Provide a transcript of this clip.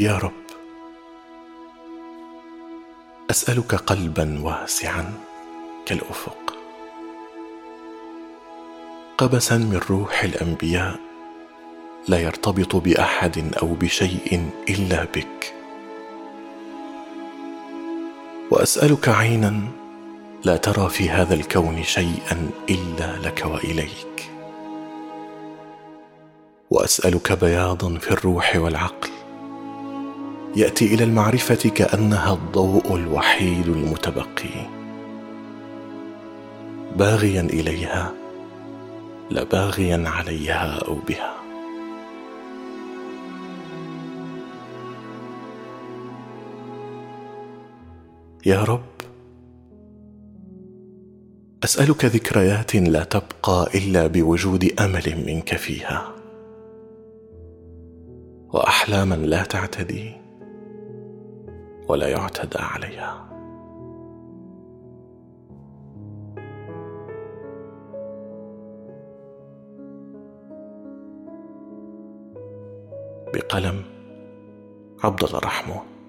يا رب. أسألك قلبا واسعا كالأفق. قبسا من روح الأنبياء لا يرتبط بأحد أو بشيء إلا بك. وأسألك عينا لا ترى في هذا الكون شيئا إلا لك وإليك. وأسألك بياضا في الروح والعقل يأتي إلى المعرفة كأنها الضوء الوحيد المتبقي. باغيا إليها لا باغيا عليها أو بها. يا رب أسألك ذكريات لا تبقى إلا بوجود أمل منك فيها. واحلاما لا تعتدي. ولا يعتدى عليها. بقلم عبد الله رحمه.